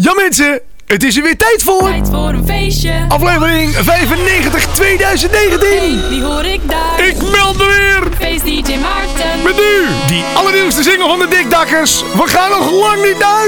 Ja mensen, het is er weer tijd voor. Tijd voor een feestje. Aflevering 95 2019. Hey, die hoor ik daar. Ik meld me weer. Feest DJ Maarten. Met nu die allernieuwste single van de Dikdakkers. We gaan nog lang niet naar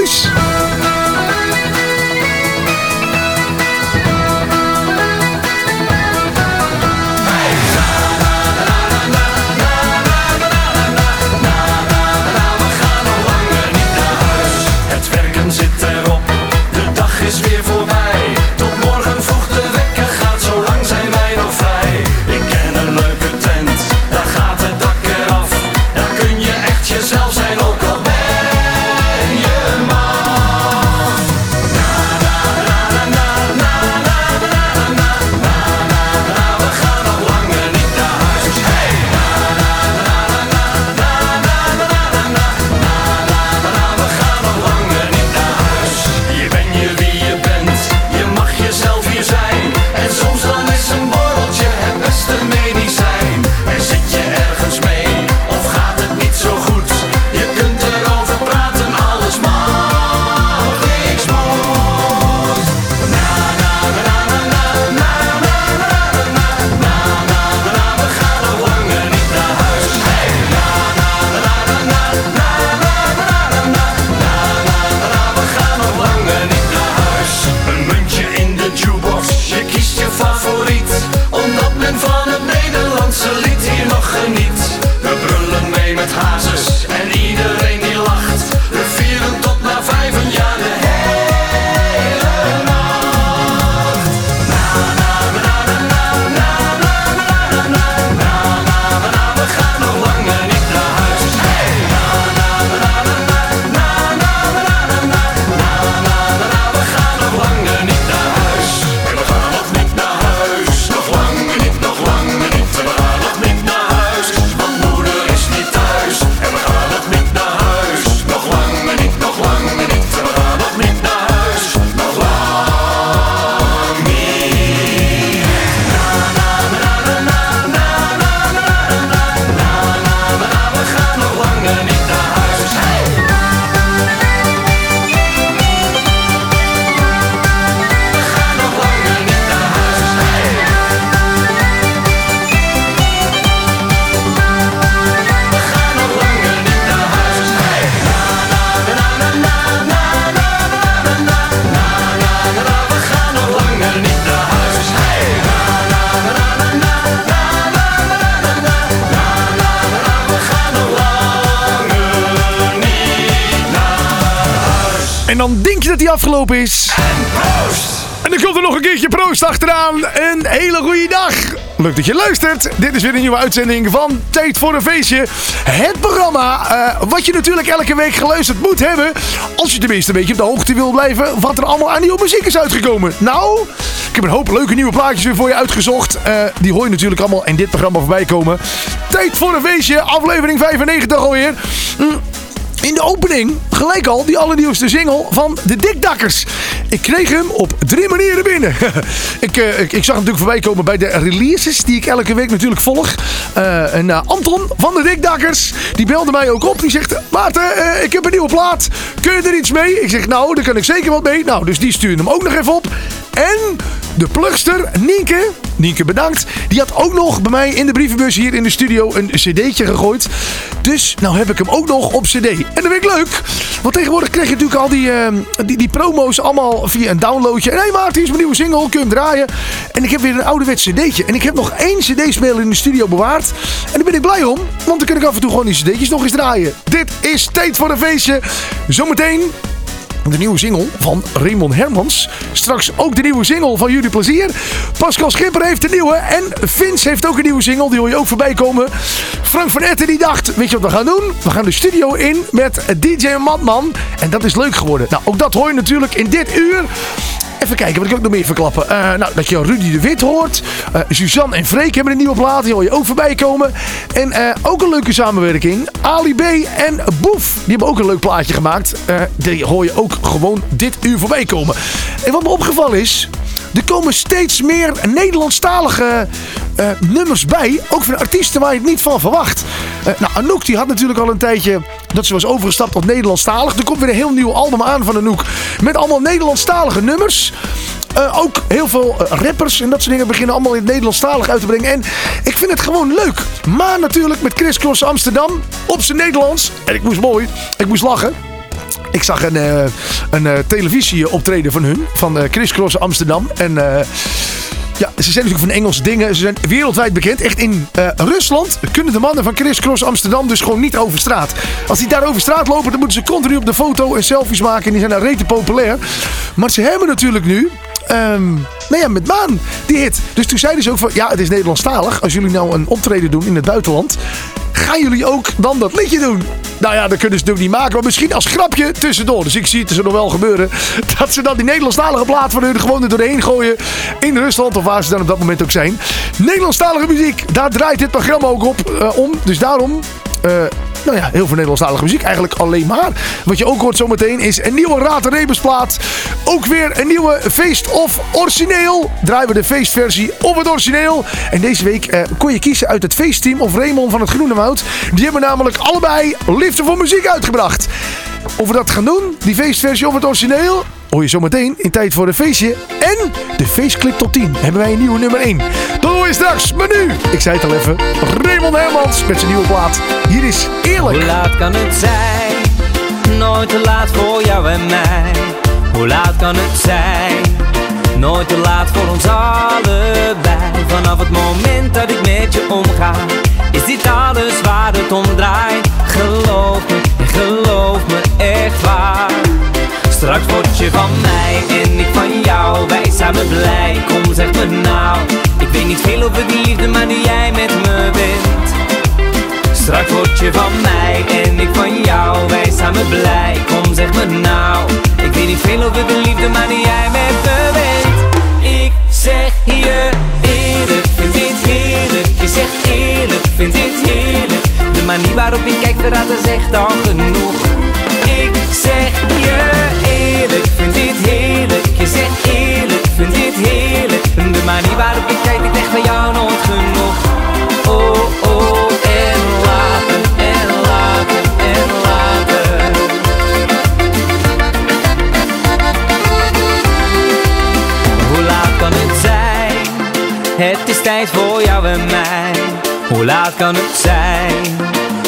is. Proost! En dan komt er nog een keertje proost achteraan. Een hele goede dag. Leuk dat je luistert. Dit is weer een nieuwe uitzending van Tijd voor een Feestje. Het programma eh, wat je natuurlijk elke week geluisterd moet hebben. Als je tenminste een beetje op de hoogte wil blijven wat er allemaal aan nieuwe muziek is uitgekomen. Nou, ik heb een hoop leuke nieuwe plaatjes weer voor je uitgezocht. Eh, die hoor je natuurlijk allemaal in dit programma voorbij komen. Tijd voor een Feestje, aflevering 95 alweer. Mm. In de opening gelijk al die allernieuwste single van de Dikdakkers. Ik kreeg hem op drie manieren binnen. ik, eh, ik, ik zag hem natuurlijk voorbij komen bij de releases die ik elke week natuurlijk volg. Eh, Anton van de Dikdakkers, die belde mij ook op. Die zegt, Maarten, ik heb een nieuwe plaat. Kun je er iets mee? Ik zeg, nou, daar kan ik zeker wat mee. Nou, dus die stuurde hem ook nog even op. En de plugster Nienke, Nienke bedankt, die had ook nog bij mij in de brievenbus hier in de studio een cd'tje gegooid. Dus nou heb ik hem ook nog op cd. En dat vind ik leuk, want tegenwoordig krijg je natuurlijk al die, eh, die, die promo's allemaal via een downloadje. En hé hey Maarten, hier is mijn nieuwe single, kun je hem draaien? En ik heb weer een ouderwets cd'tje. En ik heb nog één cd-speler in de studio bewaard. En daar ben ik blij om, want dan kan ik af en toe gewoon die cd'tjes nog eens draaien. Dit is Tijd voor een Feestje. Zometeen de nieuwe single van Raymond Hermans. Straks ook de nieuwe single van Jullie Plezier. Pascal Schipper heeft een nieuwe. En Vince heeft ook een nieuwe single. Die hoor je ook voorbij komen. Frank van Etten die dacht, weet je wat we gaan doen? We gaan de studio in met DJ Matman. En dat is leuk geworden. Nou, ook dat hoor je natuurlijk in dit uur. Even kijken, wat ik ook nog meer verklappen. Eh, nou, dat je Rudy de Wit hoort. Eh, Suzanne en Freek hebben een nieuwe plaat. Die hoor je ook voorbij komen. En eh, ook een leuke samenwerking. Ali B en Boef. Die hebben ook een leuk plaatje gemaakt. Die hoor je ook gewoon dit uur voorbij komen. En wat me opgevallen is... Er komen steeds meer Nederlandstalige eh, nummers bij. Ook van artiesten waar je het niet van verwacht. Eh, nou, Anouk die had natuurlijk al een tijdje dat ze was overgestapt tot Nederlandstalig. Er komt weer een heel nieuw album aan van Anouk. Met allemaal Nederlandstalige nummers. Eh, ook heel veel rappers en dat soort dingen beginnen allemaal in het Nederlandstalig uit te brengen. En ik vind het gewoon leuk. Maar natuurlijk met Chris Cross Amsterdam op zijn Nederlands. En ik moest mooi, ik moest lachen. Ik zag een, eh, een eh, televisieoptreden van hun, van eh, Chris Cross Amsterdam. En ja, ze zijn natuurlijk van Engelse dingen. Ze zijn wereldwijd bekend. Echt in Rusland kunnen de mannen van Chris Cross Amsterdam dus gewoon niet over straat. Als die daar over straat lopen, dan moeten ze continu op de foto en selfies maken. En die zijn daar rete populair. Maar ze hebben natuurlijk nu Ehm nou ja, met Maan, die hit. Dus toen zeiden ze ook van, ja, het is Nederlandstalig. Als jullie nou een optreden doen in het buitenland, gaan jullie ook dan dat liedje doen? Nou ja, dat kunnen ze natuurlijk niet maken, maar misschien als grapje tussendoor. Dus ik zie het er nog wel gebeuren, dat ze dan die Nederlandstalige plaat van hun gewoon er doorheen gooien in Rusland, of waar ze dan op dat moment ook zijn. Nederlandstalige muziek, daar draait dit programma ook op eh, om. Dus daarom eh, nou ja, heel veel Nederlandstalige muziek. Eigenlijk alleen maar. Wat je ook hoort zometeen is een nieuwe Raad Rebusplaat. Ook weer een nieuwe feest of origineel. Draaien we de feestversie of het origineel. En deze week eh, kon je kiezen uit het feestteam of Raymond van het Groene Woud. Die hebben namelijk allebei liefde voor muziek uitgebracht. Of we dat gaan doen, die feestversie of het origineel, hoor je zometeen in tijd voor een feestje. En de feestclip tot 10 hebben wij een nieuwe nummer 1. Dat hoor straks. Maar nu, ik zei het al even, Raymond Hermans met zijn nieuwe plaat. Hier is Eerlijk. Hoe laat kan het zijn? Nooit te laat voor jou en mij. Hoe laat kan het zijn? Nooit te laat voor ons allebei. Vanaf het moment dat ik met je omga, is dit alles waar het om draait. Geloof me, geloof me echt waar. Straks word je van mij en ik van jou. Wij samen blij, kom zeg me nou. Ik weet niet veel over die liefde, maar nu jij met me bent. Straks word je van mij en ik van jou Wij samen blij, kom zeg me nou Ik weet niet veel over de liefde, maar nu jij met me bent Ik zeg je eerlijk, vind dit heerlijk Je zegt eerlijk, vind dit heerlijk De manier waarop kijkt verraadt is echt al genoeg Ik zeg je eerlijk, vind dit heerlijk. Je zegt eerlijk, vind dit heerlijk. De manier waarop je kijkt, ik echt van jou nooit genoeg. Oh, oh, en later, en later, en later Hoe laat kan het zijn? Het is tijd voor jou en mij. Hoe laat kan het zijn?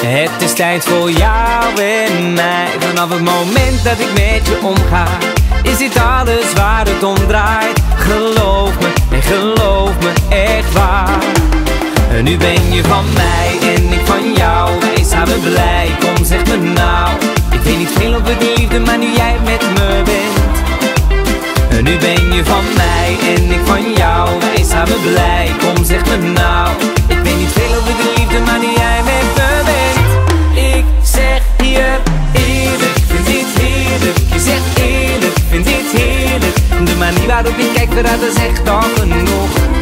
Het is tijd voor jou en mij. Vanaf het moment dat ik met je omga Is dit alles waar het om draait. Geloof me, en geloof me echt waar. En nu ben je van mij en ik van jou. Wij samen blij, kom zeg me nou. Ik weet niet veel over de liefde, maar nu jij met me bent. En nu ben je van mij en ik van jou. Wij samen blij, kom zeg me nou. Ik weet niet veel over de liefde, maar nu jij met me De manier waarop je kijkt, verraadt is echt al genoeg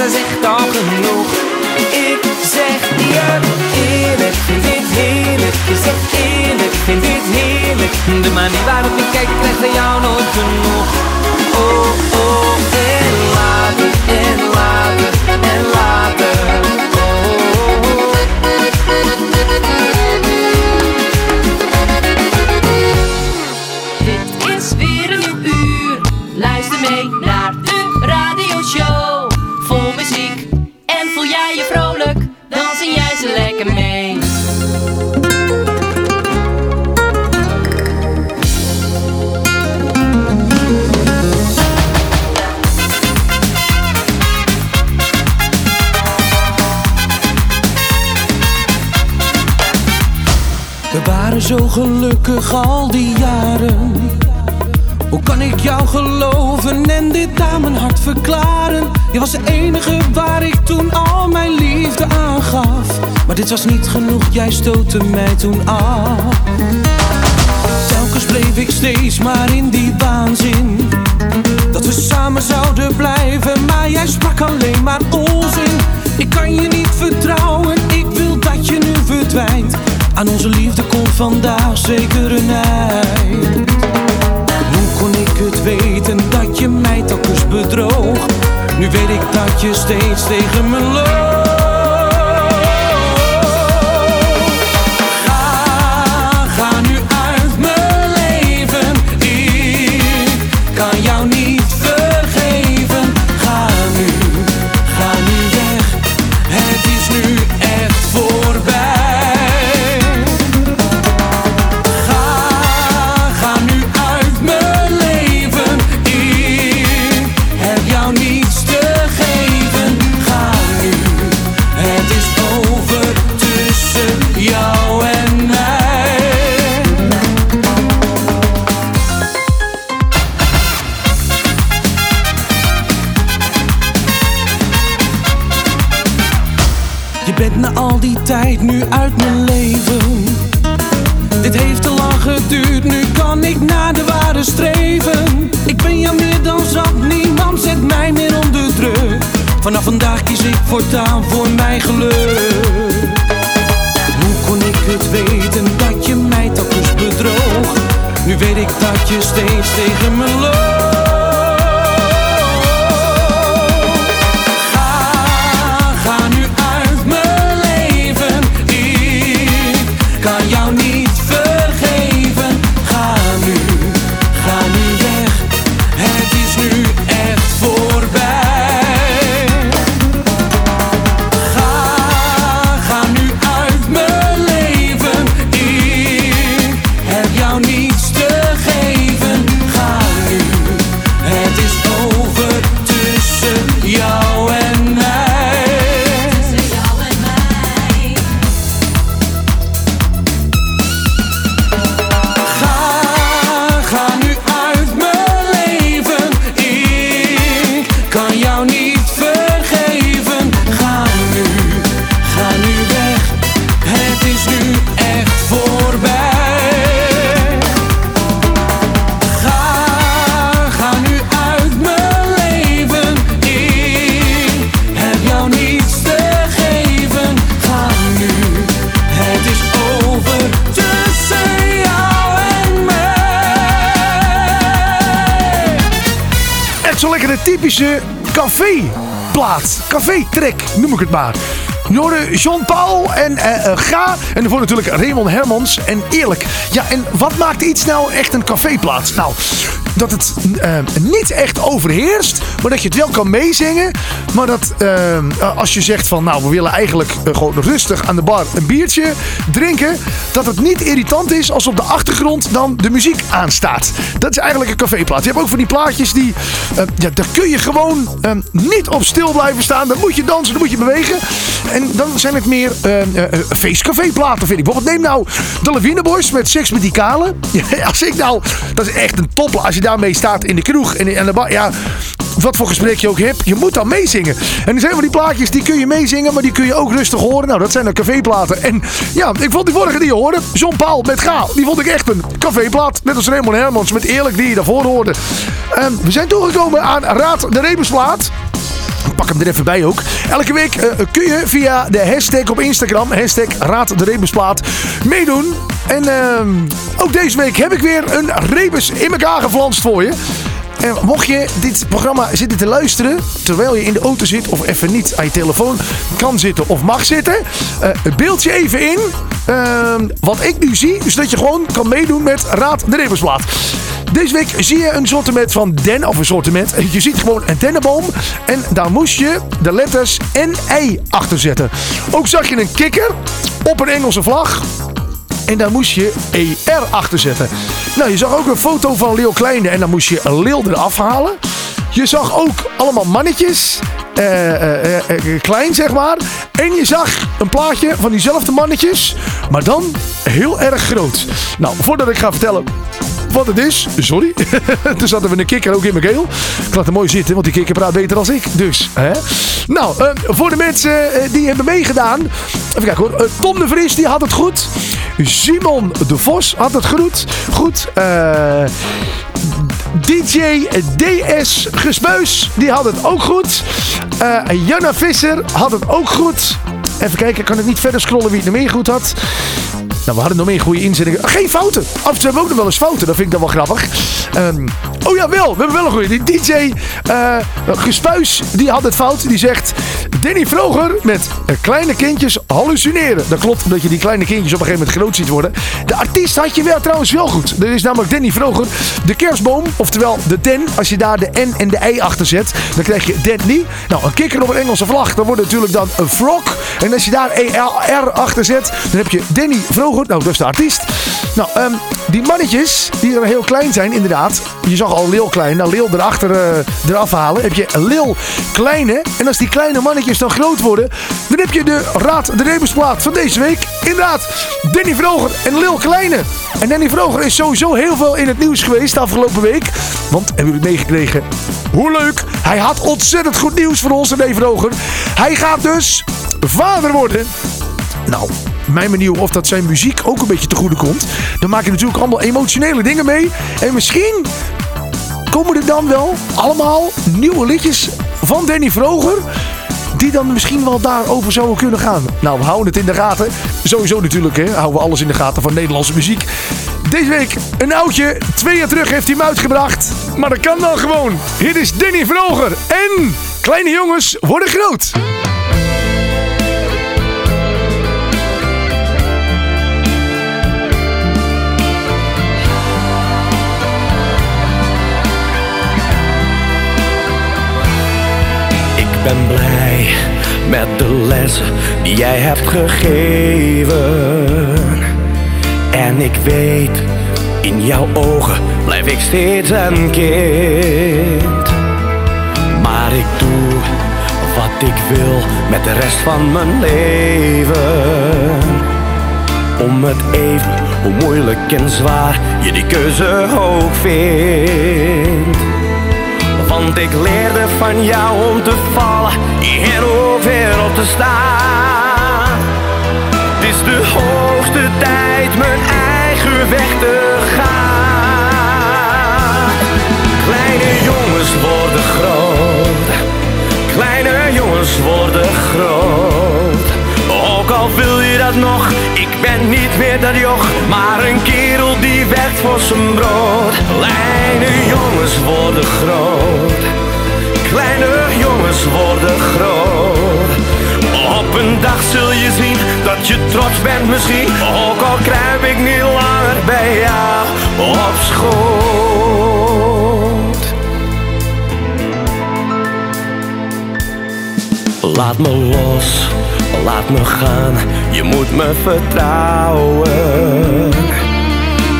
dat echt al genoeg? Ik zeg je eerlijk, vind dit heerlijk. Je zegt eerlijk, vind dit heerlijk. De manier waarop ik krijg van jou nooit genoeg. Oh, oh, al die jaren. Hoe kan ik jou geloven en dit aan mijn hart verklaren? Je was de enige waar ik toen al mijn liefde aangaf. Maar dit was niet genoeg, jij stootte mij toen af. Telkens bleef ik steeds maar in die waanzin. Dat we samen zouden blijven, maar jij sprak alleen maar onzin. Ik kan je niet vertrouwen, ik wil dat je nu verdwijnt. Aan onze liefde komt vandaag zeker een eind. Hoe kon ik het weten dat je mij telkens bedroog? Nu weet ik dat je steeds tegen me loopt. Typische caféplaat. Café-trek, noem ik het maar. Jorde Jean-Paul en eh, eh, Ga. En daarvoor natuurlijk Raymond Hermans en Eerlijk. Ja, en wat maakt iets nou echt een caféplaat? Nou, dat het eh, niet echt overheerst, maar dat je het wel kan meezingen. Maar dat eh, als je zegt van, nou, we willen eigenlijk eh, gewoon rustig aan de bar een biertje drinken. Dat het niet irritant is als op de achtergrond dan de muziek aanstaat. Dat is eigenlijk een caféplaat. Je hebt ook van die plaatjes die, eh, ja, daar kun je gewoon eh, niet op stil blijven staan. Dan moet je dansen, dan moet je bewegen. En dan zijn het meer eh, eh, eh, feestcaféplaten, vind ik. Bijvoorbeeld neem nou de Lawine Boys met Seks met die Kale. Als ik nou, dat is echt een top. Daarmee staat in de kroeg en de. Ja, wat voor gesprek je ook hebt, je moet dan meezingen. En er zijn van die plaatjes, die kun je meezingen, maar die kun je ook rustig horen. Nou, dat zijn de caféplaten. En ja, ik vond die vorige die je hoorde, John Paul met Ga, die vond ik echt een caféplaat. Net als Raymond Hermans met Eerlijk, die je daarvoor hoorde. Ehm, we zijn toegekomen aan Raad de Rebusplaat. Pak hem er even bij ook. Elke week eh, kun je via de hashtag op Instagram, hashtag Raad de Rebusplaat, meedoen. En ehm, ook deze week heb ik weer een rebus in elkaar geflanst voor je. En mocht je dit programma zitten te luisteren terwijl je in de auto zit of even niet aan je telefoon kan zitten of mag zitten, eh, beeld je even in ehm, wat ik nu zie, zodat je gewoon kan meedoen met Raad de Rebusplaat. Deze week zie je een sortiment van den, of een sortiment. Je ziet gewoon een dennenboom. En daar moest je de letters N-I achter zetten. Ook zag je een kikker op een Engelse vlag. En daar moest je ER achter zetten. Nou, je zag ook een foto van Leeuw Kleine. En dan moest je leeuw eraf halen. Je zag ook allemaal mannetjes. eh, eh, eh, klein, zeg maar. En je zag een plaatje van diezelfde mannetjes, maar dan heel erg groot. Nou, voordat ik ga vertellen wat het is, sorry. Toen zaten we een kikker ook in mijn keel. Ik laat hem mooi zitten, want die kikker praat beter dan ik. Dus, hè. Nou, eh, voor de mensen eh, die hebben meegedaan. Even kijken hoor. Eh, Tom de Vries, die had het goed. Simon de Vos had het goed. Goed. DJ DS Gesbuis, die had het ook goed. Eh Janna Visser had het ook goed. Even kijken, ik kan het niet verder scrollen wie het nog meer goed had. Nou, we hadden nog meer goede inzettingen. Geen fouten. Af en toe hebben we ook nog wel eens fouten. Dat vind ik dan wel grappig. Ehm, oh ja, wel. We hebben wel een goede. Die DJ eh Gespuis, die had het fout. Die zegt... Danny Vroger met eh, kleine kindjes hallucineren. Dat klopt, omdat je die kleine kindjes op een gegeven moment groot ziet worden. De artiest had je wel trouwens wel goed. Er is namelijk Danny Vroger. De kerstboom, oftewel de den. Als je daar de N en de E achter zet, dan krijg je Danny. Nou, een kikker op een Engelse vlag, dan wordt het natuurlijk dan een frog. En als je daar ER achter zet, dan heb je Danny Vroger. Nou, dat is de artiest. Nou, ehm, die mannetjes, die er heel klein zijn, inderdaad. Je zag al Lil Klein. Nou, Lil erachter eh, eraf halen. Heb je Lil Kleine. En als die kleine mannetjes dan groot worden, dan heb je de Raad de Rebusplaat van deze week. Inderdaad, Danny Vroger en Lil Kleine. En Danny Vroger is sowieso heel veel in het nieuws geweest de afgelopen week. Want, hebben jullie meegekregen? Hoe leuk! Hij had ontzettend goed nieuws voor ons, Danny Vroger. Hij gaat dus vader worden. Nou, mijn benieuwd of dat zijn muziek ook een beetje te goede komt. Dan maak je natuurlijk allemaal emotionele dingen mee. En misschien komen er dan wel allemaal nieuwe liedjes van Danny Vroger. Die dan misschien wel daarover zouden kunnen gaan. Nou, we houden het in de gaten. Sowieso natuurlijk, hè. Houden we alles in de gaten van Nederlandse muziek. Deze week een oudje. Twee jaar terug heeft hij hem uitgebracht. Maar dat kan dan gewoon. Hier is Danny Vroger. En kleine jongens worden groot. Met de lessen die jij hebt gegeven. En ik weet, in jouw ogen blijf ik steeds een kind. Maar ik doe wat ik wil met de rest van mijn leven. Om het even, hoe moeilijk en zwaar je die keuze ook vindt. Want ik leerde van jou om te vallen en weer op te staan. Het is de hoogste tijd mijn eigen weg te gaan. Kleine jongens worden groot. Kleine jongens worden groot. Al wil je dat nog, ik ben niet meer dat joch, maar een kerel die werkt voor zijn brood. Kleine jongens worden groot. Kleine jongens worden groot. Op een dag zul je zien dat je trots bent misschien, ook al kruip ik niet langer bij jou op schoot. Laat me los, laat me gaan, je moet me vertrouwen.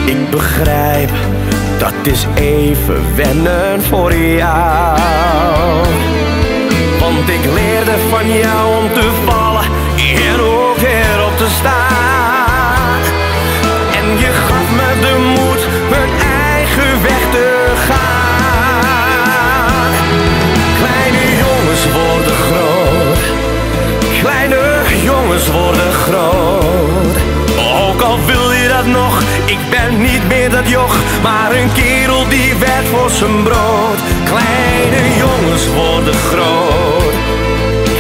Ik begrijp, dat is even wennen voor jou. Want ik leerde van jou om te vallen en nog, ik ben niet meer dat joch, maar een kerel die werkt voor zijn brood. Kleine jongens worden groot.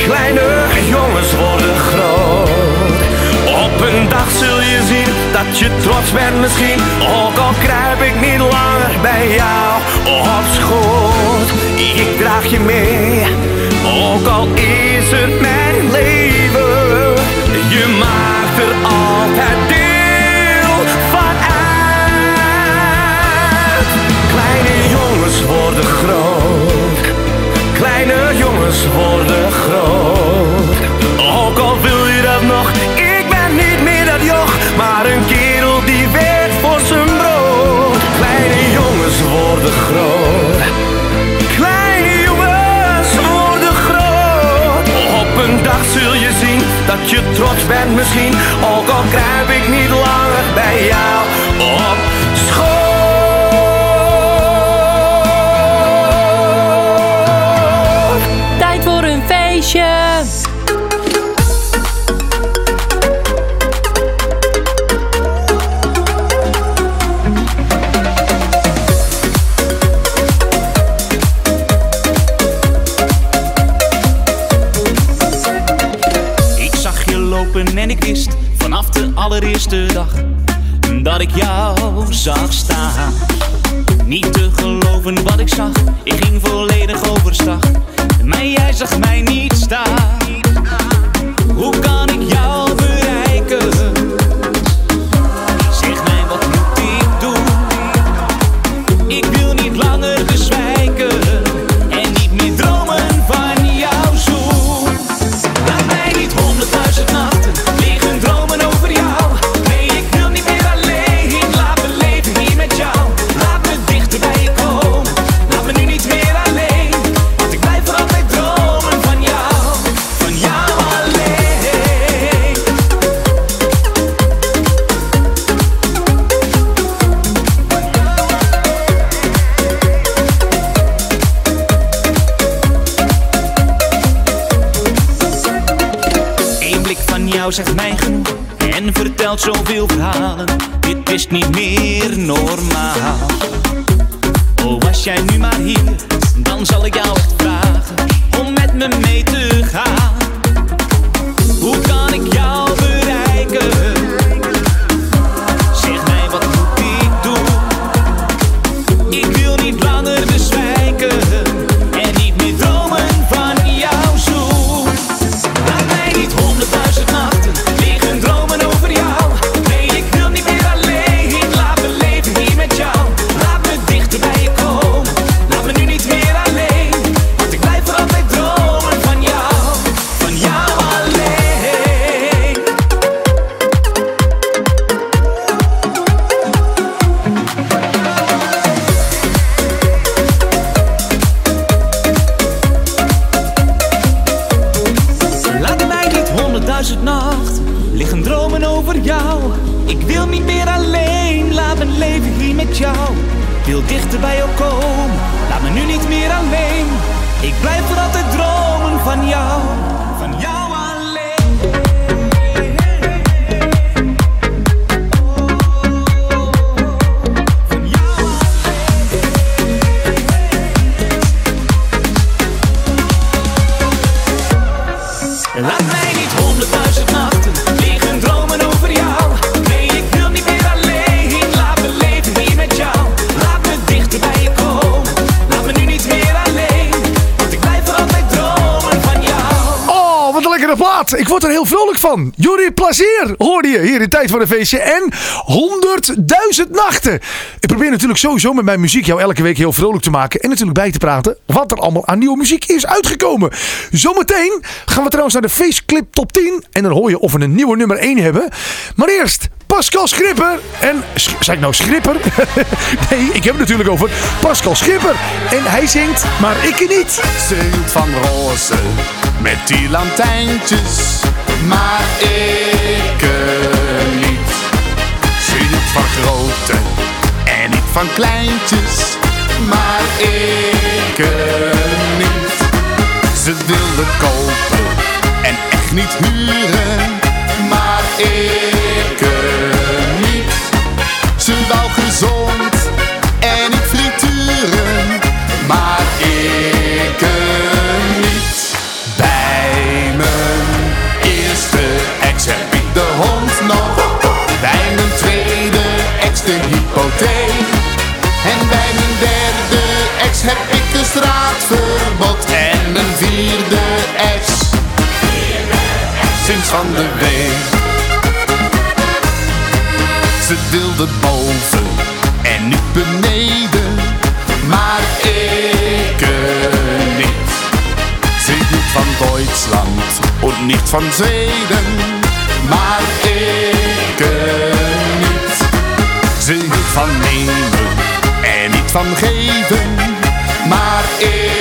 Kleine jongens worden groot. Op een dag zul je zien dat je trots bent misschien, ook al kruip ik niet langer bij jou op schoot. Ik draag je mee, ook al is het mijn leven. Je maakt er altijd deel levens worden groot. Ook al wil je dat nog, ik ben niet meer dat joch, maar een kerel die werkt voor zijn brood. Kleine jongens worden groot. Kleine jongens worden groot. Op een dag zul je zien dat je trots bent misschien, ook al krijg ik niet langer bij jou. Op Eerste dag dat ik jou zag staan. Niet te geloven wat ik zag, ik ging volledig overstag. Maar jij zag mij niet staan. Hoe kan ik jou verhalen. Dit is niet meer normaal. Oh, was jij nu maar hier, dan zal ik jou vragen om met me mee te gaan. Van. Jurie Plazier hoorde je hier in Tijd voor een Feestje. En 100.000 nachten. Ik probeer natuurlijk sowieso met mijn muziek jou elke week heel vrolijk te maken. En natuurlijk bij te praten wat er allemaal aan nieuwe muziek is uitgekomen. Zometeen gaan we trouwens naar de Faceclip Top 10. En dan hoor je of we een nieuwe nummer 1 hebben. Maar eerst Pascal Schipper. En, zei ik nou Schipper? nee, ik heb het natuurlijk over Pascal Schipper. En hij zingt, maar ik niet. Hield van roze met die lantijntjes, maar ik niet. Hield van grote en niet van kleintjes, maar ik niet. Ze wilde kopen en echt niet huren, van de week. Ze wilde boven en nu beneden, maar ik niet. Ze hield van Duitsland und nicht van Zweden, maar ik niet. Ze hield van nemen en niet van geven, maar ik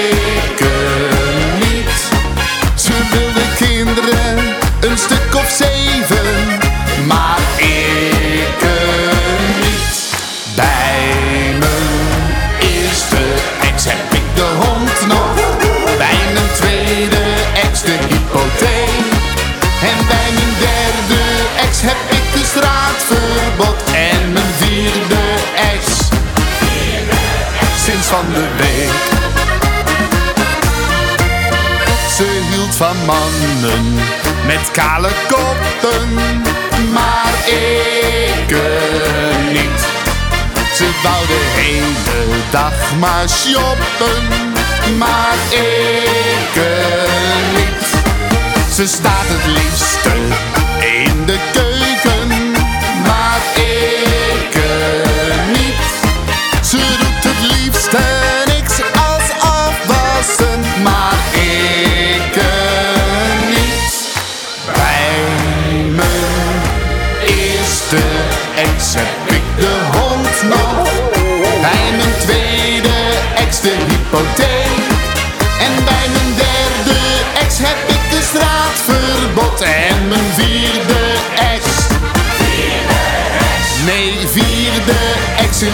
van de week. Ze hield van mannen met kale koppen, maar ik niet. dag maar shoppen, maar ik niet. Ze staat het liefste in de keuken,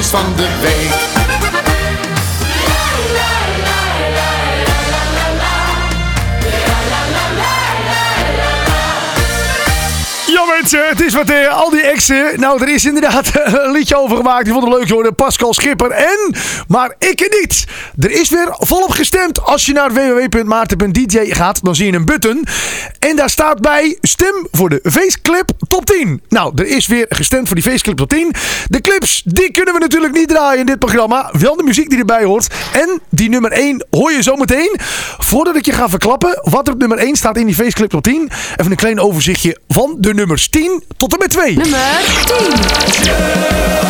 van de week. Het is wat eh, al die exen. Nou, er is inderdaad een liedje over gemaakt. Die vond het leuk hoor. Pascal Schipper en... Maar ik niet. Er is weer volop gestemd. Als je naar www.maarten.dj gaat, dan zie je een button. En daar staat bij stem voor de Faceclip Top 10. Nou, er is weer gestemd voor die Faceclip Top 10. De clips, die kunnen we natuurlijk niet draaien in dit programma. Wel de muziek die erbij hoort. En die nummer 1 hoor je zo meteen. Voordat ik je ga verklappen wat er op nummer 1 staat in die Faceclip Top 10. Even een klein overzichtje van de nummers 10 tot en met 2. Nummer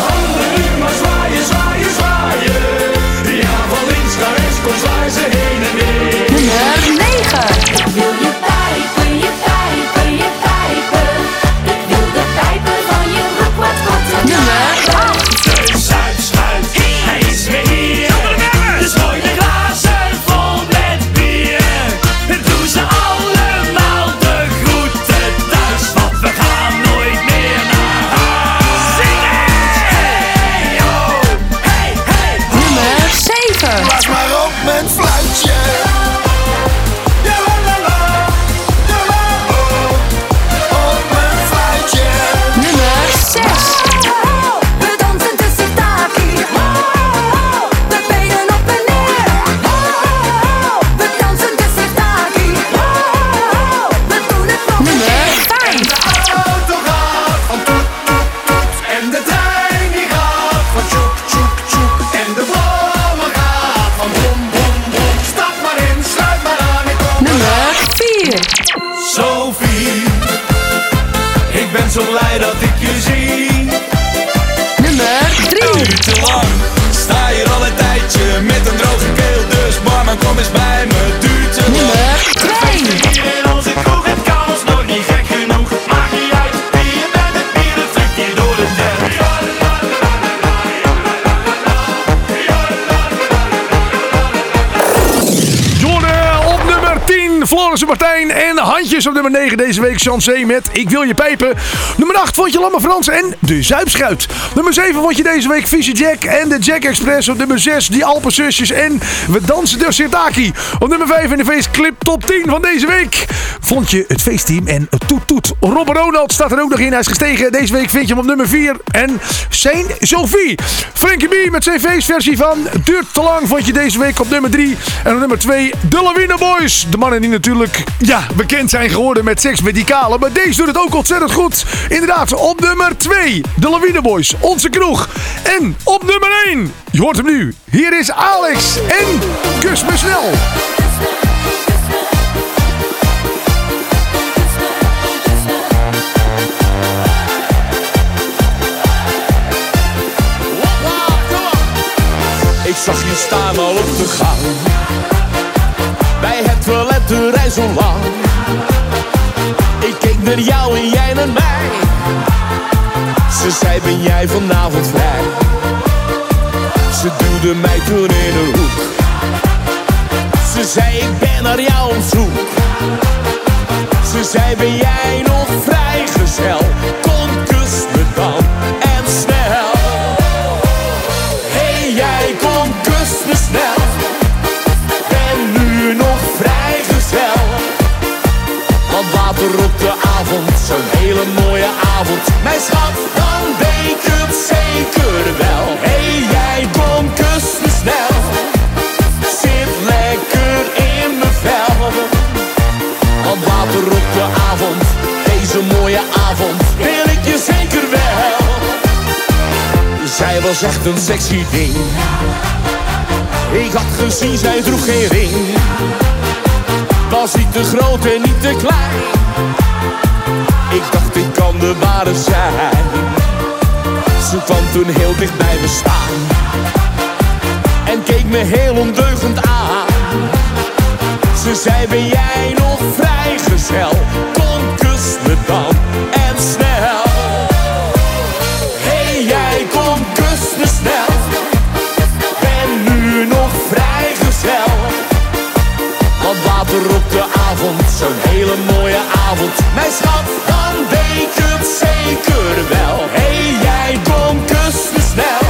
10. Handjes op nummer 9 deze week, Chancé met Ik wil je pijpen. Nummer 8 vond je Lamme Frans en De Zuipschuit. Nummer 7 vond je deze week Fishy Jack en de Jack Express. Op nummer 6 Die Alpenzusjes en We dansen de Sirtaki. Op nummer 5 in de feestclip top 10 van deze week vond je het feestteam en Toet Toet. Robert Ronald staat er ook nog in. Hij is gestegen. Deze week vind je hem op nummer 4. En Saint Sophie. Frankie B met zijn feestversie van Duurt te lang vond je deze week op nummer 3. En op nummer 2 de Lawine Boys. De mannen die natuurlijk ja, bekend zijn geworden met seks kale. Maar deze doet het ook ontzettend goed. Inderdaad, op nummer 2 de Lawine Boys. Onze kroeg. En op nummer 1. Je hoort hem nu. Hier is Alex en Kus me snel. Zag je staan al op de gang. Bij het toilet de rij zo lang Ik keek naar jou en jij naar mij. Ze zei ben jij vanavond vrij? Ze duwde mij toen in een hoek. Ze zei ik ben naar jou op zoek. Ze zei ben jij nog vrijgezel Mijn schat dan weet je het zeker wel. Hey jij kom kus me snel. Zit lekker in mijn vel. Want later op de avond. Deze mooie avond Wil ik je zeker wel. Zij was echt een sexy ding. Ik had gezien, zij droeg geen ring. Was niet te groot en niet te klein. Ik dacht, ik de ware zijn. Ze kwam toen heel dicht bij me staan. En keek me heel ondeugend aan. Ze zei, ben jij nog vrijgezel? Kom, kus me dan en snel. Hey, jij kom, kus me snel. Ben nu nog vrijgezel. Want later op de avond, zo'n hele mooie avond. Mijn schat, dan weet wel. Hey, jij kus me snel.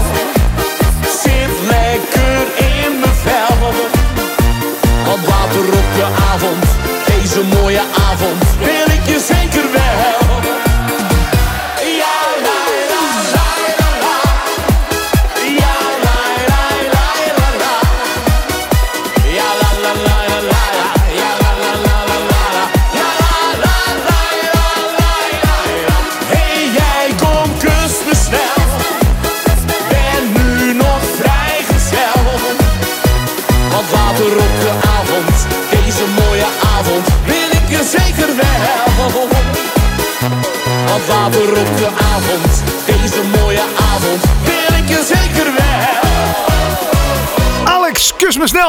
Zit lekker in mijn vel. Want later op de avond, deze mooie avond,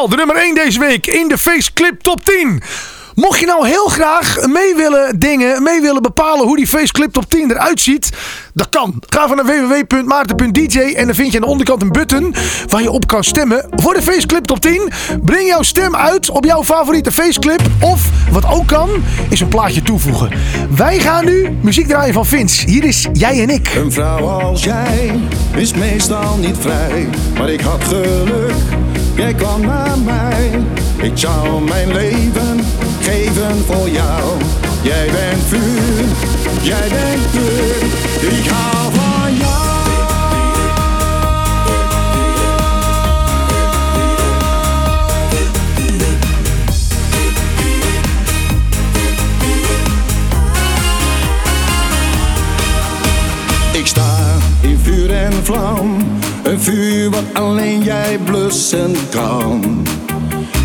De nummer 1 deze week in de Faceclip Top 10. Mocht je nou heel graag mee willen dingen, mee willen bepalen hoe die Faceclip Top 10 eruit ziet, dat kan. Ga even naar www.maarten.dj en dan vind je aan de onderkant een button waar je op kan stemmen voor de Faceclip Top 10. Breng jouw stem uit op jouw favoriete Faceclip. Of, wat ook kan, is een plaatje toevoegen. Wij gaan nu muziek draaien van Vince. Hier is Jij en Ik. Een vrouw als jij is meestal niet vrij, maar ik had geluk, jij kwam naar mij. Ik zou mijn leven geven voor jou. Jij bent vuur, jij bent vuur, ik hou van jou. Ik sta in vuur en vlam, een vuur wat alleen jij blussen kan.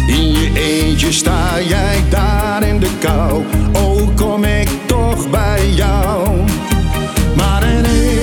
In je eentje sta jij daar in de kou, oh kom ik toch bij jou. Maar ineens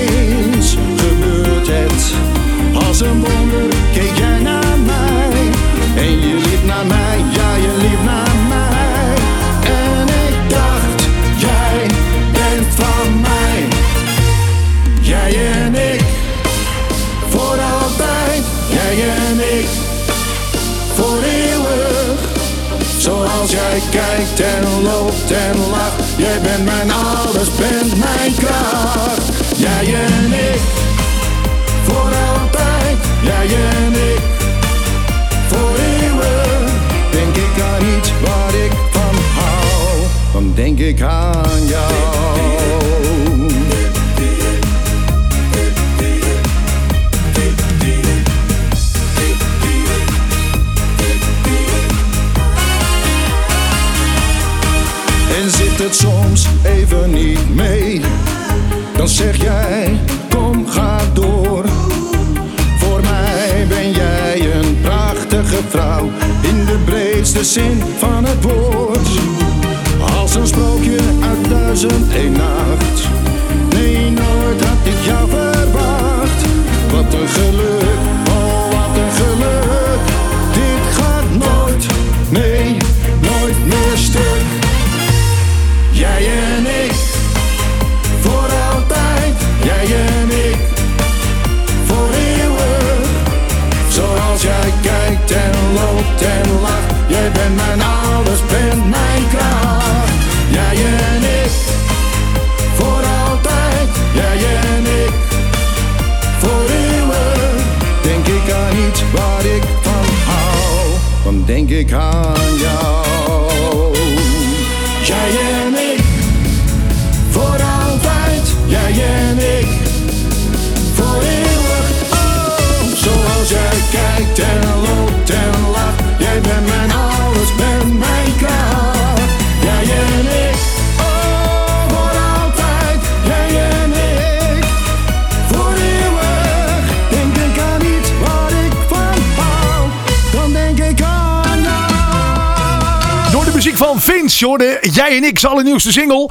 hoorde. Jij en ik, zijn allernieuwste single.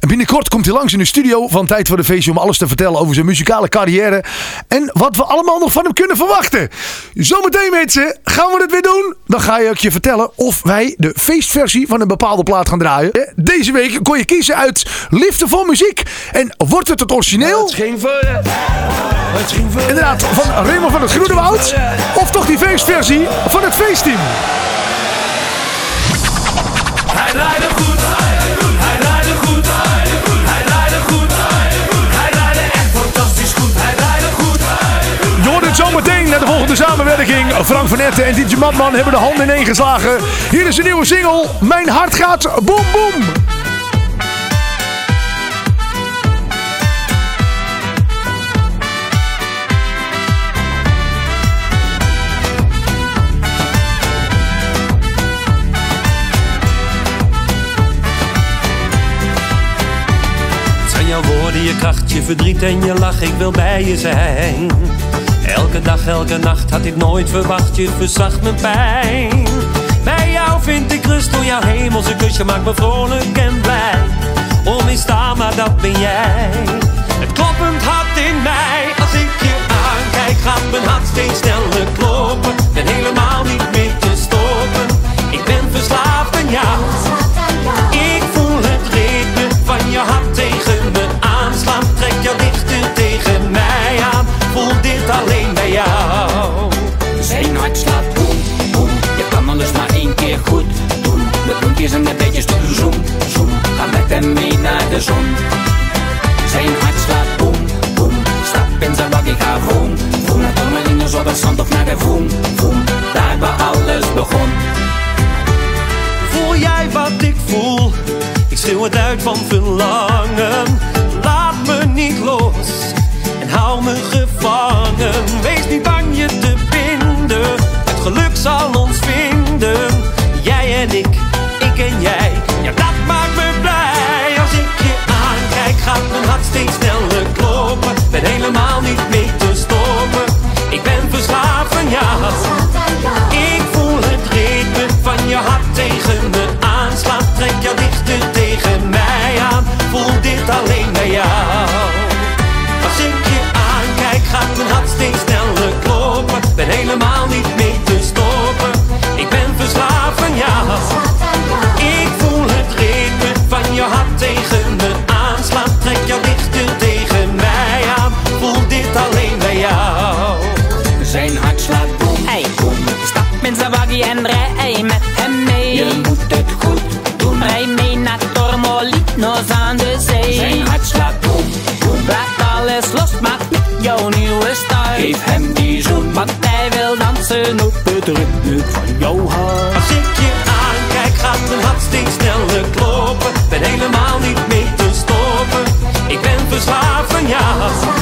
En binnenkort komt hij langs in de studio van Tijd voor de Feestje om alles te vertellen over zijn muzikale carrière. En wat we allemaal nog van hem kunnen verwachten. Zometeen mensen, gaan we het weer doen. Dan ga ik je vertellen of wij de feestversie van een bepaalde plaat gaan draaien. Deze week kon je kiezen uit Liefde voor Muziek. En wordt het het origineel? Het ging voor. Het ging voor. Inderdaad, van Raymond van het Groene Woud. Of toch die feestversie van het feestteam. Hij draaide goed, hij draaide goed, hij draaide goed, hij draaide echt fantastisch goed, hij draaide goed. Je hoort het zometeen naar de volgende samenwerking. Frank van Etten en DJ Matman hebben de handen ineen geslagen. Hier is een nieuwe single. Mijn hart gaat boem boem. Je kracht, je verdriet en je lach, ik wil bij je zijn. Elke dag, elke nacht had ik nooit verwacht, je verzacht mijn pijn. Bij jou vind ik rust door jouw hemelse kusje, maakt me vrolijk en blij. Onmisstaanbaar, dat ben jij. De bloempjes en de beetjes doen zoem, zoem. Ga met hem mee naar de zon. Zijn hart slaat boem, boem. Stap in zijn bak, ik ga vroom, vroom. Naar Tormelino's op het zand of naar de voem, voem. Daar waar alles begon. Voel jij wat ik voel? Ik schreeuw het uit van verlangen. Laat me niet los en hou me gevangen. Wees niet bang je te binden. Het geluk zal ons vinden. Alleen bij jou. Als ik je aankijk, gaat mijn hart steeds sneller kloppen. Ben helemaal niet mee te stoppen. Ik ben verslaafd van jou. Ik voel het ritme van je hart tegen me aanslaan. Trek jou dichter tegen mij aan. Voel dit alleen bij jou. Zijn hart slaat boem, boem. Stap in zijn waggie en rij met hem mee. Je moet het goed doen. Rij mee naar Tormolinos het jouw. Als ik je aankijk, gaat mijn hart steeds sneller kloppen. Ben helemaal niet mee te stoppen. Ik ben verslaafd van jou.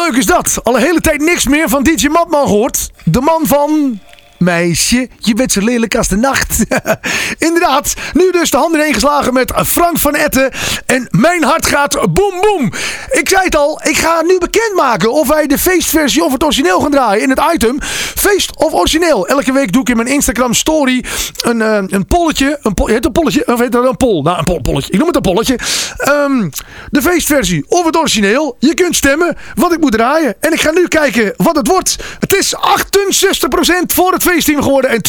Leuk is dat? Al een hele tijd niks meer van DJ Matman gehoord. De man van... Meisje, je bent zo lelijk als de nacht. Inderdaad, nu dus de handen ingeslagen met Frank van Etten. En mijn hart gaat boem boem. Ik zei het al, ik ga nu bekendmaken of wij de feestversie of het origineel gaan draaien in het item. Feest of origineel. Elke week doe ik in mijn Instagram story een, eh, een polletje. Een pol, heet een polletje? Of heet dat een poll? Nou, een pol, polletje. Ik noem het een polletje. Ehm, de feestversie of het origineel. Je kunt stemmen wat ik moet draaien. En ik ga nu kijken wat het wordt. Het is 68% voor het feestteam geworden en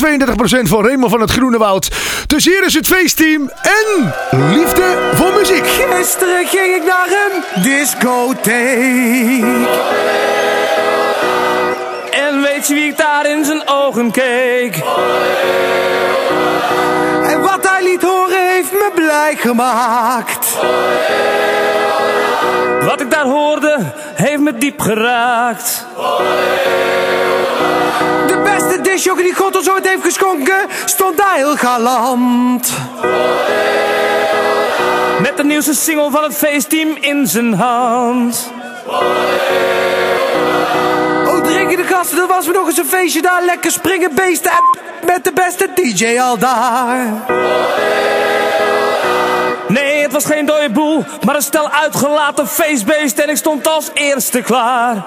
32% voor Raymond van het Groene Woud. Dus hier is het feestteam en liefde voor muziek. Gisteren ging ik naar een discotheek. En weet je wie ik daar in zijn ogen keek? En wat hij liet horen heeft me blij gemaakt. Wat ik daar hoorde heeft me diep geraakt. De beste disjockey die God ons ooit heeft geschonken, stond daar heel galant. Met de nieuwste single van het feestteam in zijn hand. Oh, drinken de gasten, er was weer nog eens een feestje daar. Lekker springen, beesten en met de beste DJ al daar. Geen dode boel, maar een stel uitgelaten feestbeesten en ik stond als eerste klaar.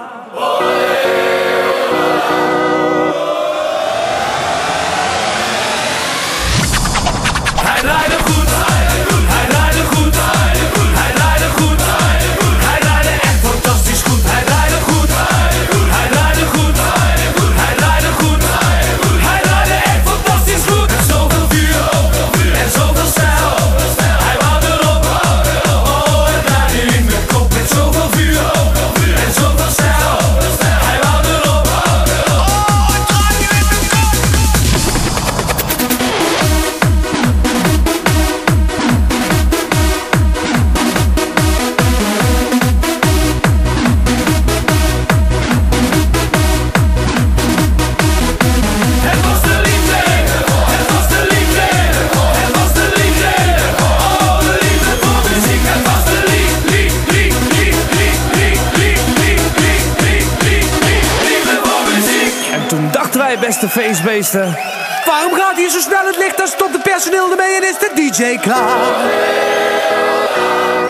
Feestbeesten. Waarom gaat hier zo snel het licht? Dan stopt het personeel ermee en is de DJ klaar.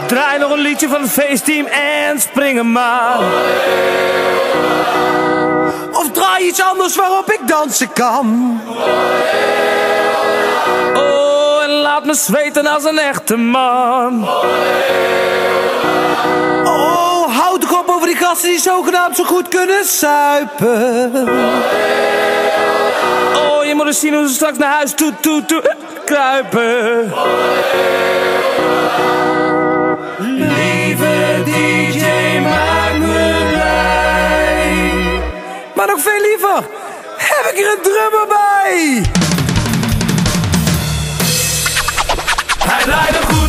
Draai nog een liedje van het feestteam en springen maar. Of draai iets anders waarop ik dansen kan. Oh, en laat me zweten als een echte man. Oh, houd toch op over die gasten die zogenaamd zo goed kunnen suipen. Moet eens zien hoe ze straks naar huis toe, toe, toe kruipen. Lieve DJ, maak me blij. Maar nog veel liever, heb ik er een drummer bij. Hij draaide goed,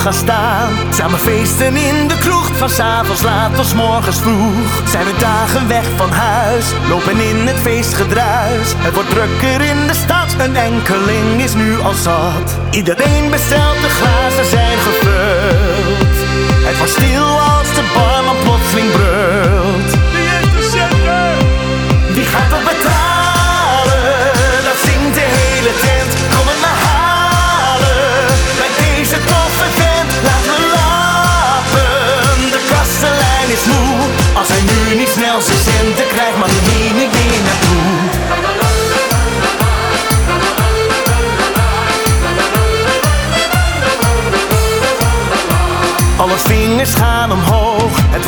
Samen feesten in de kroeg, van s'avonds laat tot morgens vroeg. Zijn we dagen weg van huis, lopen in het feestgedruis. Het wordt drukker in de stad, een enkeling is nu al zat. Iedereen bestelt, de glazen zijn gevuld. Het wordt stil als de barman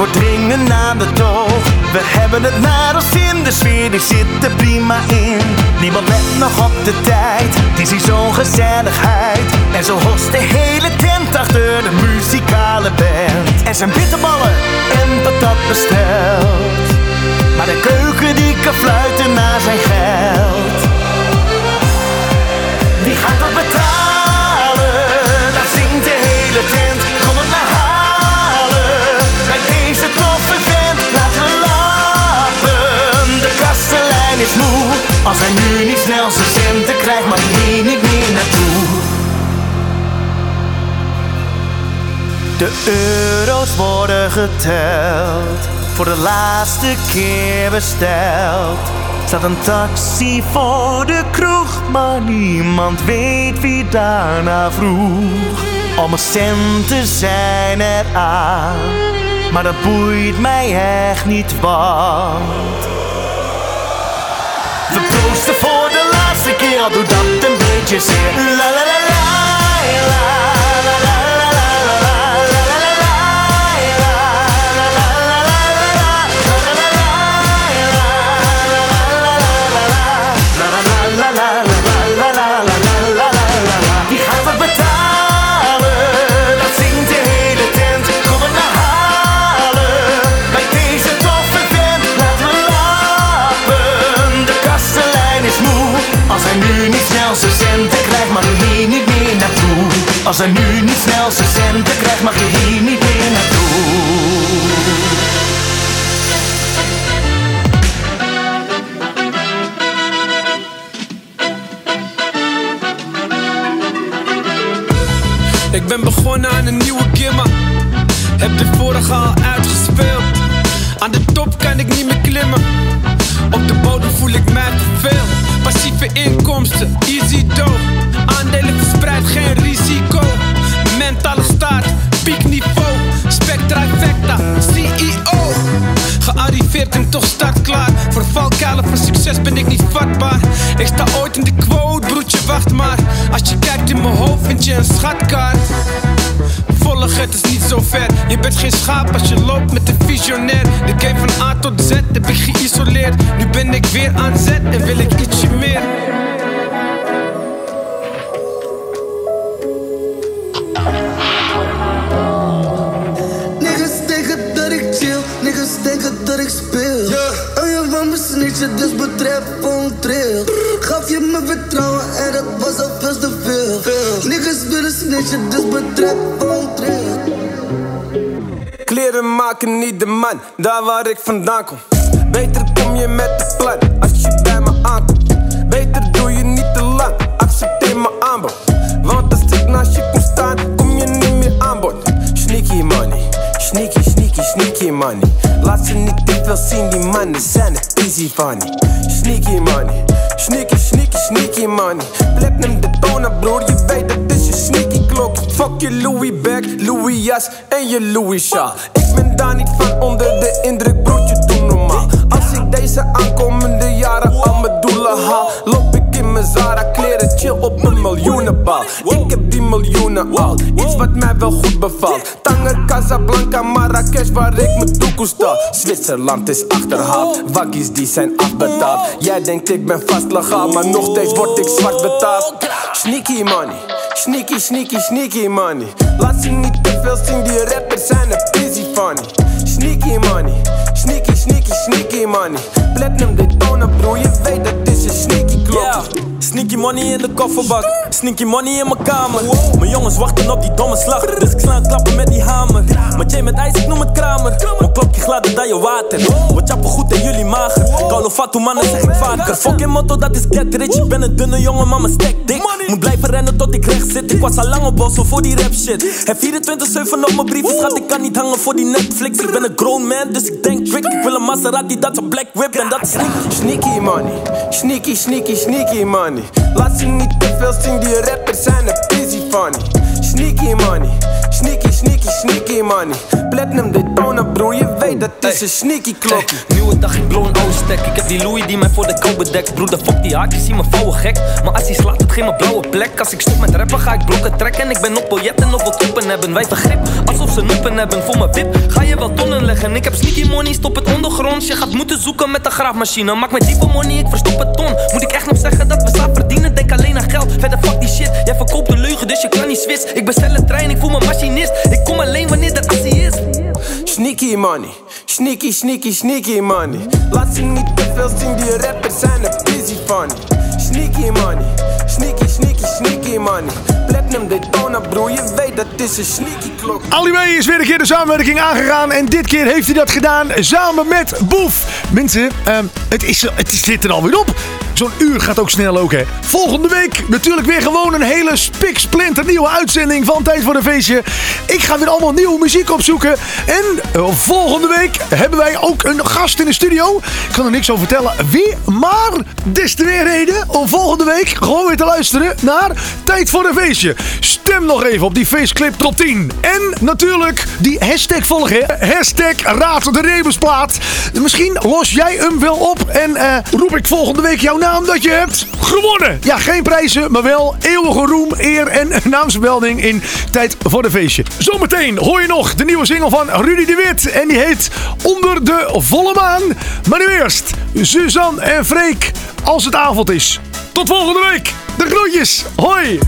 omhoog, het wordt dringen naar de toog. We hebben het naar ons in, de sfeer die zit er prima in. Niemand let nog op de tijd, het is zo'n gezelligheid. En zo host de hele tent achter de muzikale band. Er zijn bitterballen en patat besteld. Maar de keuken die kan fluiten naar zijn geld. Wie gaat dat betalen? Als hij nu niet snel zijn centen krijgt, mag hij niet meer naartoe. De euro's worden geteld. voor de laatste keer besteld. Staat een taxi voor de kroeg, maar niemand weet wie daarna vroeg. Al mijn centen zijn er aan, maar dat boeit mij echt niet want. Voor de laatste keer, al doet dat een beetje zeer. La la la la la cause I knew Kleren maken niet de man, daar waar ik vandaan kom. Beter kom je met niet te veel zien, die mannen zijn easy funny. Sneaky money, sneaky, sneaky, sneaky money. Platinum de tonen, broer, je weet dat is je sneaky klok. Fuck je Louis bag, Louis jas en je Louis sjaal. Ik ben daar niet van onder de indruk, broertje, doe normaal. Als ik deze aankomende jaren al mijn doelen haal, loop ik mijn Zara kleren, chill op een miljoenenbal. Ik heb die miljoenen al, iets wat mij wel goed bevalt. Tangen, Casablanca, Marrakesh, waar ik mijn toekomst stal. Zwitserland is achterhaald, waggies die zijn afbetaald. Jij denkt ik ben vast legaal, maar nog steeds word ik zwart betaald. Sneaky money, sneaky, sneaky, sneaky money. Laat ze niet te veel zien, die rappers zijn een busy funny. Sneaky money, sneaky, sneaky, sneaky money. Platinum tonen, broer, je weet dat is een sneaky klok. Sneaky money in de kofferbak, sneaky money in mijn kamer. Mijn jongens wachten op die domme slag, dus ik sla klappen met die hamer. Maar jij met ijs, ik noem het kramer. Mijn klokje gladder dan je water. Wat jappen goed en jullie mager. Koude fatu mannen zeg ik vaker. Fucking motto, dat is get rich. Ik ben een dunne jongen, maar mijn stek dik. Moet blijven rennen tot ik recht zit. Ik was al lang op bossen voor die rap shit. Heb 24-7 op mijn brieven, schat. Ik kan niet hangen voor die Netflix. Ik ben een grown man, dus ik denk trick. Ik wil een Maserati, dat is een black whip en dat is sneaky. Sneaky money, sneaky, sneaky, sneaky money. Laat ze niet te veel zien, die rappers zijn een busy funny. Sneaky money, sneaky, sneaky, sneaky money. Platinum de tonen, broer, je weet dat is een sneaky klok. Nieuwe dag, ik blow een oude stek. Ik heb die Louis die mij voor de kou bedekt. Broeder, fuck die haakjes, zie me vouwen gek. Maar als hij slaat, het geen mijn blauwe plek. Als ik stop met rappen, ga ik blokken trekken. Ik ben op biljetten of wat open hebben. Wij vergrip, alsof ze noepen hebben. Voor mijn wip ga je wel tonnen leggen. Ik heb sneaky money, stop het ondergronds. Je gaat moeten zoeken met de graafmachine. Maak met diepe money, ik verstop het ton. Moet ik echt nog zeggen dat we samen verdienen? Denk Ik bestel een trein, ik voel me machinist. Ik kom alleen wanneer er actie is. Sneaky money, sneaky, sneaky, sneaky money. Laat ze niet te veel zien, die rappers zijn een busy funny. Sneaky money, sneaky, sneaky, sneaky money. Platinum de tonen, broer, je weet dat is een sneaky klok. Ali B is weer een keer de samenwerking aangegaan. En dit keer heeft hij dat gedaan samen met Boef. Mensen, ehm, het, is, het zit er alweer op. Zo'n uur gaat ook snel ook, hè. Volgende week natuurlijk weer gewoon een hele spiksplinter nieuwe uitzending van Tijd voor een Feestje. Ik ga weer allemaal nieuwe muziek opzoeken. En eh, volgende week hebben wij ook een gast in de studio. Ik kan er niks over vertellen wie, maar des te weer reden om volgende week gewoon weer te luisteren naar Tijd voor een Feestje. Stem nog even op die feestclip top 10. En natuurlijk die hashtag volgen. Hashtag Raad de Rebensplaat. Misschien los jij hem wel op en eh, roep ik volgende week jouw naam dat je hebt... Gewonnen! Ja, geen prijzen, maar wel eeuwige roem, eer en naamsmelding in Tijd voor de Feestje. Zometeen hoor je nog de nieuwe single van Rudy de Wit. En die heet Onder de Volle Maan. Maar nu eerst Suzanne en Freek als het avond is. Tot volgende week. De groetjes. Hoi.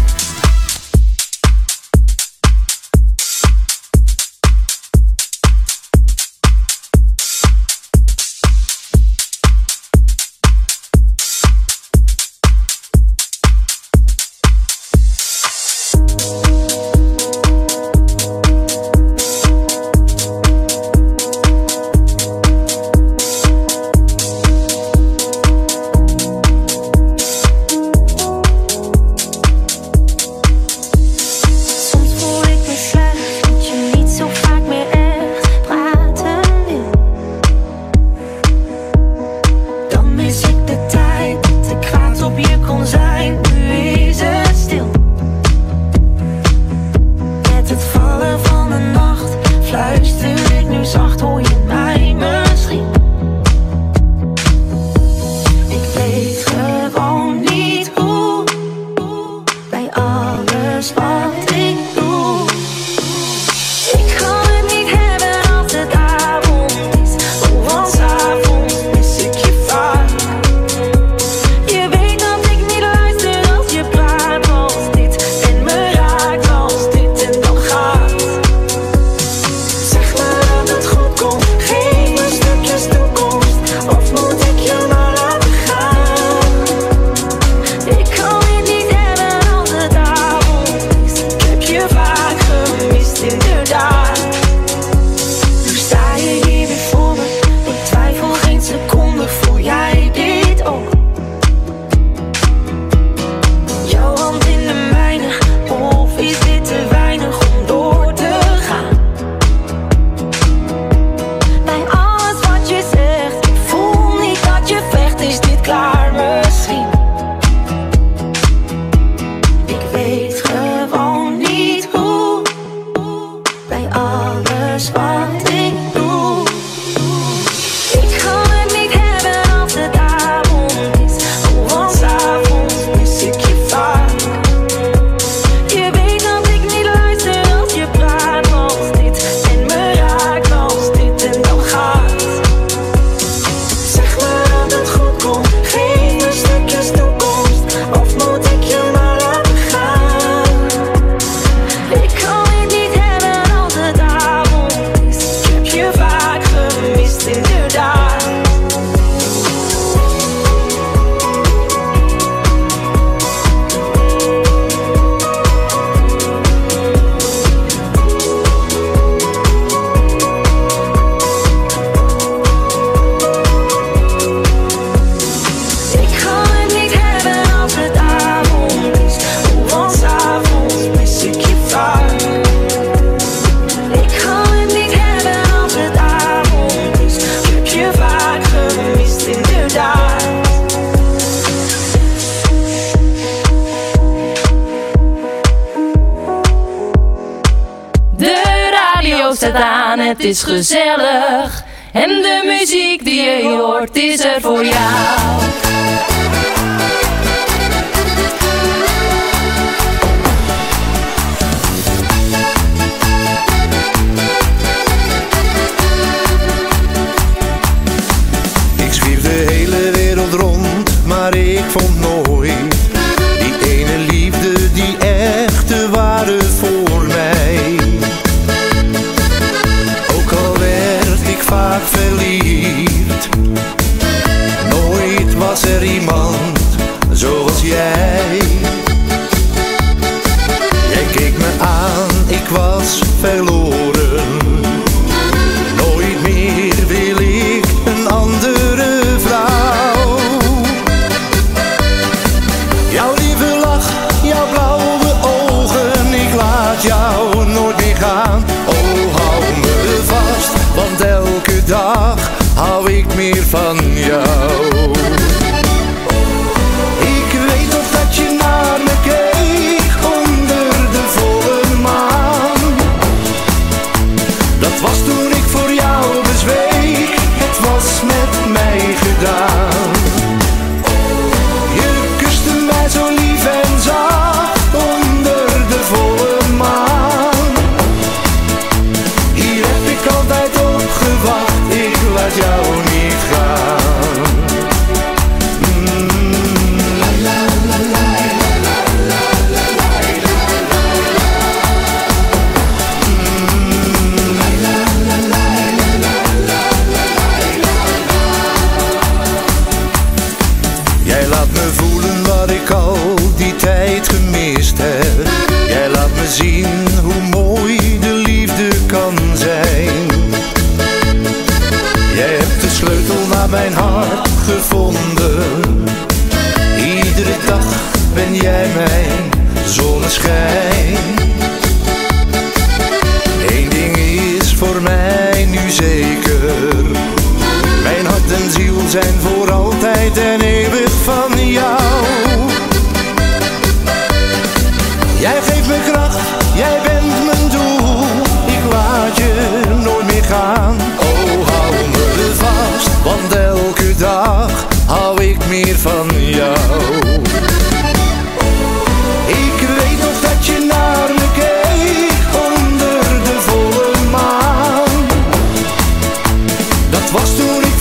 Was toen ik